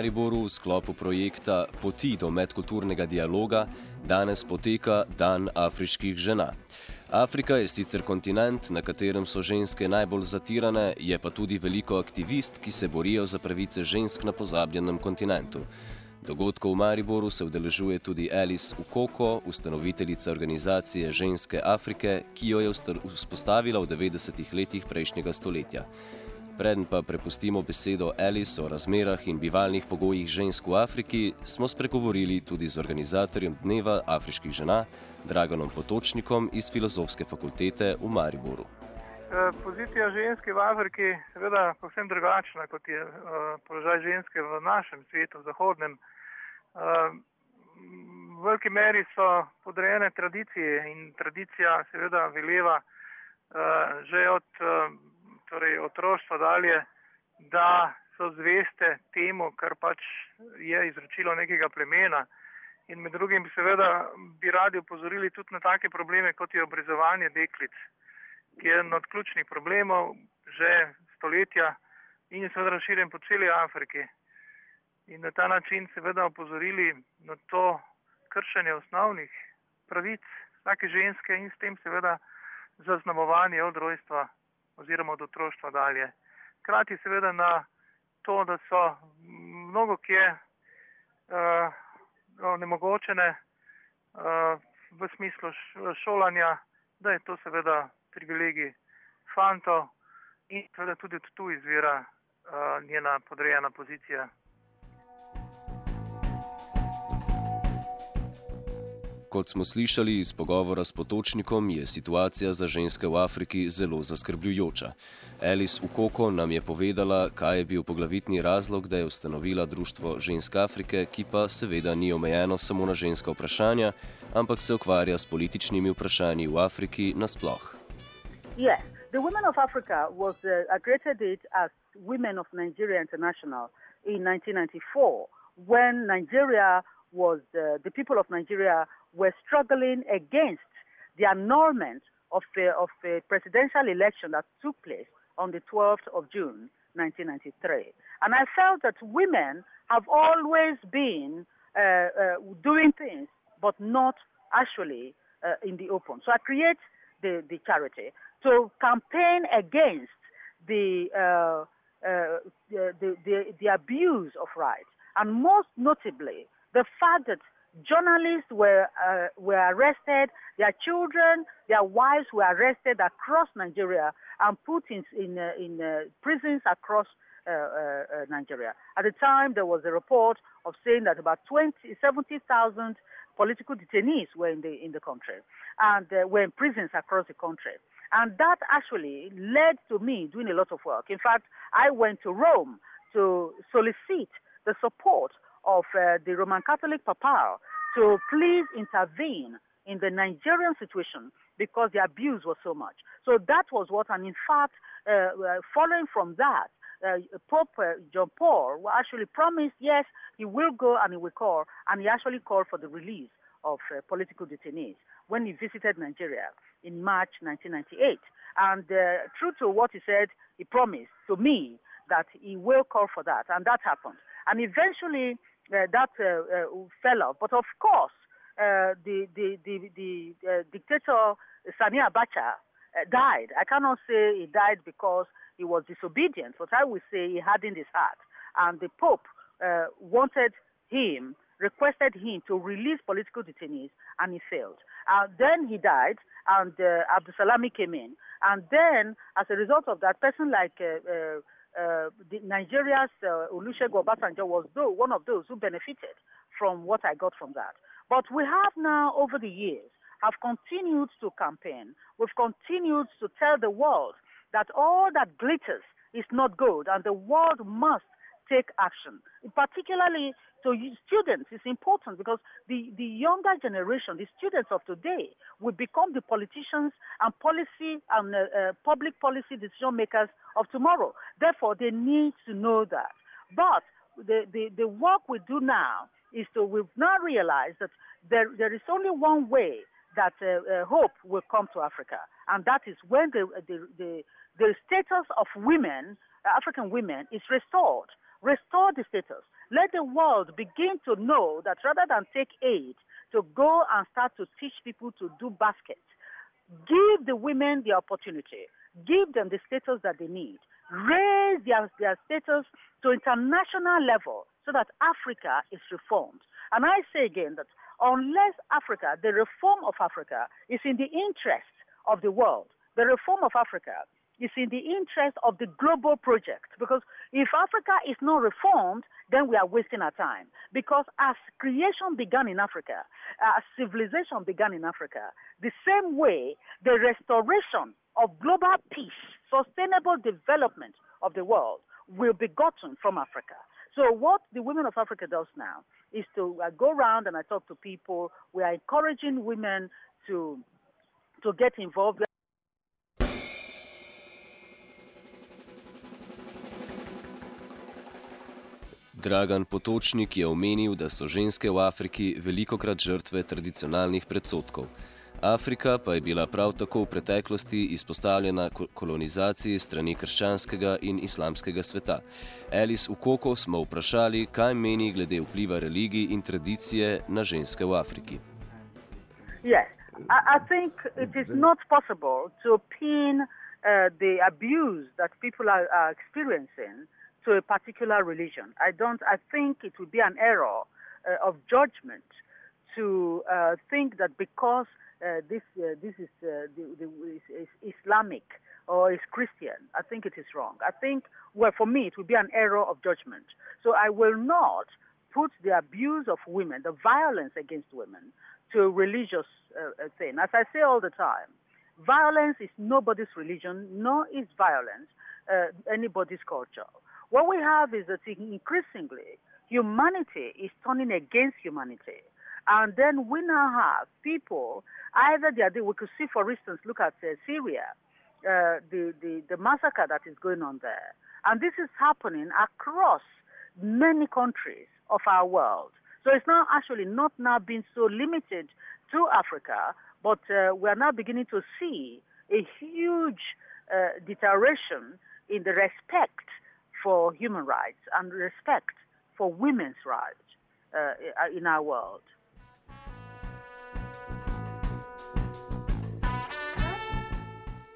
Mariboru v sklopu projekta Poti do medkulturnega dialoga danes poteka Dan afriških žena. Afrika je sicer kontinent, na katerem so ženske najbolj zatirane, je pa tudi veliko aktivist, ki se borijo za pravice žensk na pozabljenem kontinentu. Dogodkov v Mariboru se udeležuje tudi Alice Ukoko, ustanoviteljica organizacije Ženske Afrike, ki jo je vzpostavila v 90-ih letih prejšnjega stoletja. Preden pa prepustimo besedo Alice o razmerah in bivalnih pogojih žensk v Afriki, smo spregovorili tudi z organizatorjem Dneva afriških žena, Draganom Potočnikom iz Filozofske fakultete v Mariboru. Pozicija ženske v Afriki je seveda povsem drugačna, kot je uh, položaj ženske v našem svetu, v zahodnem. Uh, v veliki meri so podrejene tradicije in tradicija seveda veleva uh, že od torej otroštva dalje, da so zveste temu, kar pač je izročilo nekega plemena. In med drugim seveda bi radi upozorili tudi na take probleme, kot je obrezovanje deklic, ki je eden od ključnih problemov že stoletja in je seveda razširjen po celi Afriki. In na ta način seveda upozorili na to kršenje osnovnih pravic vsake ženske in s tem seveda zaznamovanje od rojstva oziroma od otroštva dalje. Krati seveda na to, da so mnogo kje uh, onemogočene uh, v smislu šolanja, da je to seveda privilegij fanto in seveda tudi tu izvira uh, njena podrejena pozicija. Kot smo slišali iz pogovora s potočnikom, je situacija za ženske v Afriki zelo zaskrbljujoča. Alice Ukoko nam je povedala, kaj je bil poglavitni razlog, da je ustanovila Društvo žensk Afrike, ki pa seveda ni omejeno samo na ženska vprašanja, ampak se ukvarja s političnimi vprašanji v Afriki nasploh. Yes, the Women of Africa was uh, created as Women of Nigeria International in 1994 when Nigeria was uh, the people of Nigeria were struggling against the annulment of a, of presidential election that took place on the 12th of June 1993. And I felt that women have always been uh, uh, doing things, but not actually uh, in the open. So I create the, the charity to campaign against the, uh, uh, the, the, the abuse of rights, and most notably, the fact that journalists were uh, were arrested, their children, their wives were arrested across Nigeria and put in in, uh, in uh, prisons across uh, uh, uh, Nigeria. At the time, there was a report of saying that about 20, 70,000 political detainees were in the in the country and were in prisons across the country. And that actually led to me doing a lot of work. In fact, I went to Rome to solicit the support of uh, the Roman Catholic Papal to please intervene in the Nigerian situation because the abuse was so much. So that was what, and in fact, uh, uh following from that, uh, Pope uh, John Paul actually promised, yes, he will go and he will call, and he actually called for the release of uh, political detainees when he visited Nigeria in March 1998. And uh, true to what he said, he promised to me that he will call for that, and that happened. And eventually, that uh, uh, fell off. But of course, the the the, the dictator Sani Abacha died. I cannot say he died because he was disobedient, but I will say he hardened his heart, and the Pope wanted him requested him to release political detainees, and he failed. Uh, then he died, and uh, Abdul Salami came in. And then, as a result of that, person like uh, uh uh, Nigeria's uh, Olusegun Obasanjo was though one of those who benefited from what I got from that. But we have now, over the years, have continued to campaign. We've continued to tell the world that all that glitters is not gold, and the world must take action, particularly to students. It's important because the, the younger generation, the students of today, will become the politicians and policy and uh, uh, public policy decision makers of tomorrow. Therefore, they need to know that. But the, the, the work we do now is to we've now realized that there, there is only one way that uh, uh, hope will come to Africa, and that is when the, the, the, the status of women, African women, is restored. Restore the status. Let the world begin to know that rather than take aid to go and start to teach people to do baskets, give the women the opportunity, give them the status that they need, raise their, their status to international level so that Africa is reformed. And I say again that unless Africa, the reform of Africa, is in the interest of the world, the reform of Africa is in the interest of the global project. Because if Africa is not reformed, then we are wasting our time. Because as creation began in Africa, as civilization began in Africa, the same way the restoration of global peace, sustainable development of the world will be gotten from Africa. So what the Women of Africa does now is to uh, go around and I talk to people. We are encouraging women to to get involved. Dragan Potočnik je omenil, da so ženske v Afriki veliko krat žrtve tradicionalnih predsotkov. Afrika pa je bila prav tako v preteklosti izpostavljena kolonizaciji strani krščanskega in islamskega sveta. Alice Ukoko smo vprašali, kaj meni glede vpliva religij in tradicije na ženske v Afriki. Yes. I, I think it is not possible to pin uh, the abuse that people are, are experiencing to a particular religion. I don't. I think it would be an error uh, of judgment to uh, think that because uh, this uh, this is, uh, the, the, is, is Islamic or is Christian. I think it is wrong. I think, well, for me, it would be an error of judgment. So I will not put the abuse of women, the violence against women, to a religious uh, thing. As I say all the time, violence is nobody's religion, nor is violence anybody's culture. What we have is that increasingly humanity is turning against humanity. And then we now have people, either they are, we could see, for instance, look at uh, Syria, uh, the, the, the massacre that is going on there. And this is happening across many countries of our world. So it's now actually not now being so limited to Africa, but uh, we are now beginning to see a huge uh, deterioration in the respect for human rights and respect for women's rights uh, in our world.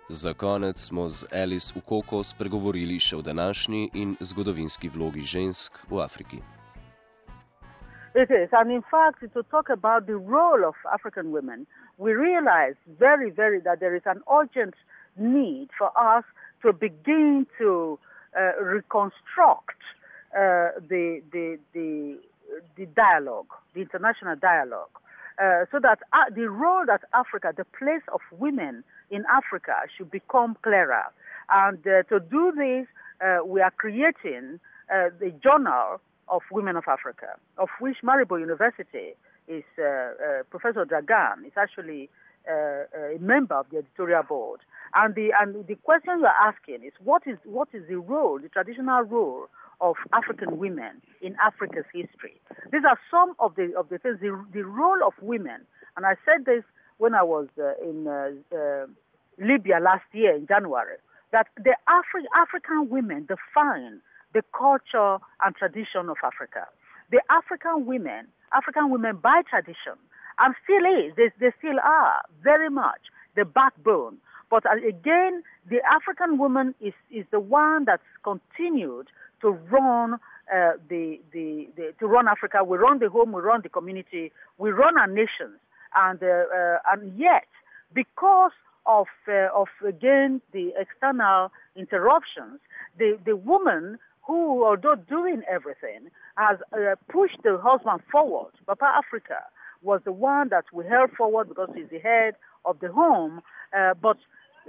Za konec smo z Alice Ukoko spregovorili še o današnji in zgodovinski vlogi žensk v Afriki. It is, and in fact, to talk about the role of African women, we realize very, very that there is an urgent need for us to begin to uh, reconstruct uh, the, the, the, the dialogue, the international dialogue, uh, so that uh, the role that Africa, the place of women in Africa should become clearer. And uh, to do this, uh, we are creating uh, the Journal of Women of Africa, of which Maribor University is uh, uh, Professor Dragan is actually Uh, uh, a member of the editorial board. And the and the question you are asking is what is what is the role, the traditional role of African women in Africa's history? These are some of the of the things. The, the role of women, and I said this when I was uh, in uh, Libya last year in January that the Afri- African women define the culture and tradition of Africa. The African women, African women by tradition, and still is, they, they still are very much the backbone. But uh, again, the African woman is, is the one that's continued to run uh, the, the, the, to run Africa. We run the home, we run the community, we run our nations, and uh, uh, and yet because of, uh, of again, the external interruptions, the, the woman who, although doing everything, has uh, pushed the husband forward. Papa Africa was the one that we held forward because he's the head of the home, uh, but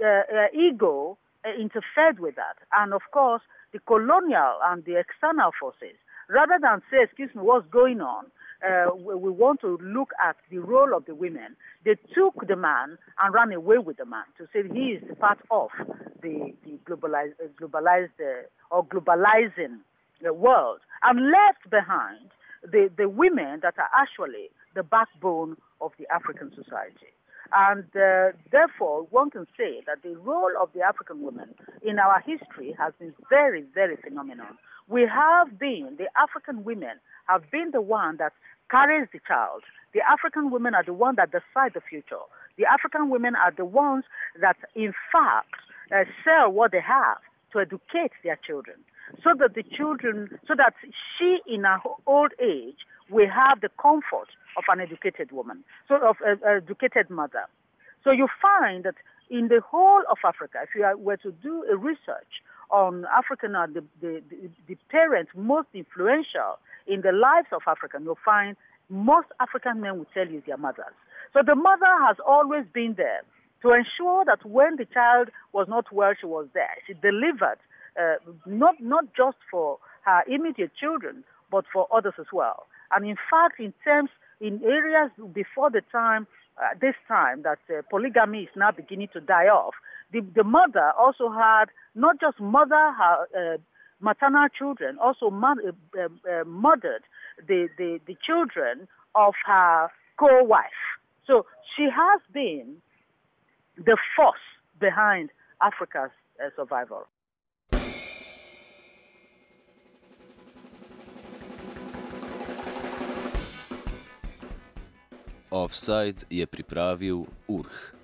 uh, uh ego uh, interfered with that. And of course, the colonial and the external forces, rather than say, excuse me, what's going on, uh, we want to look at the role of the women. They took the man and ran away with the man to say he is part of the, the globalized, uh, globalized uh, or globalizing the world and left behind the, the women that are actually the backbone of the African society. And uh, therefore, one can say that the role of the African women in our history has been very, very phenomenal. We have been, the African women have been the one that carries the child. The African women are the ones that decide the future. The African women are the ones that, in fact, uh, sell what they have to educate their children, so that the children, so that she, in her old age, will have the comfort of an educated woman, so of an educated mother. So you find that in the whole of Africa, if you were to do a research on African the, the, the, the parents most influential in the lives of African, you'll find most African men will tell you their mothers. So the mother has always been there to ensure that when the child was not well, she was there. She delivered uh, not not just for her immediate children, but for others as well. And in fact, in terms in areas before the time, uh, this time that uh, polygamy is now beginning to die off, the, the mother also had not just mother her uh, maternal children, also uh, uh, mothered the, the, the children of her co-wife. So she has been the force behind Africa's uh, survival. Offside je pripravil Urh.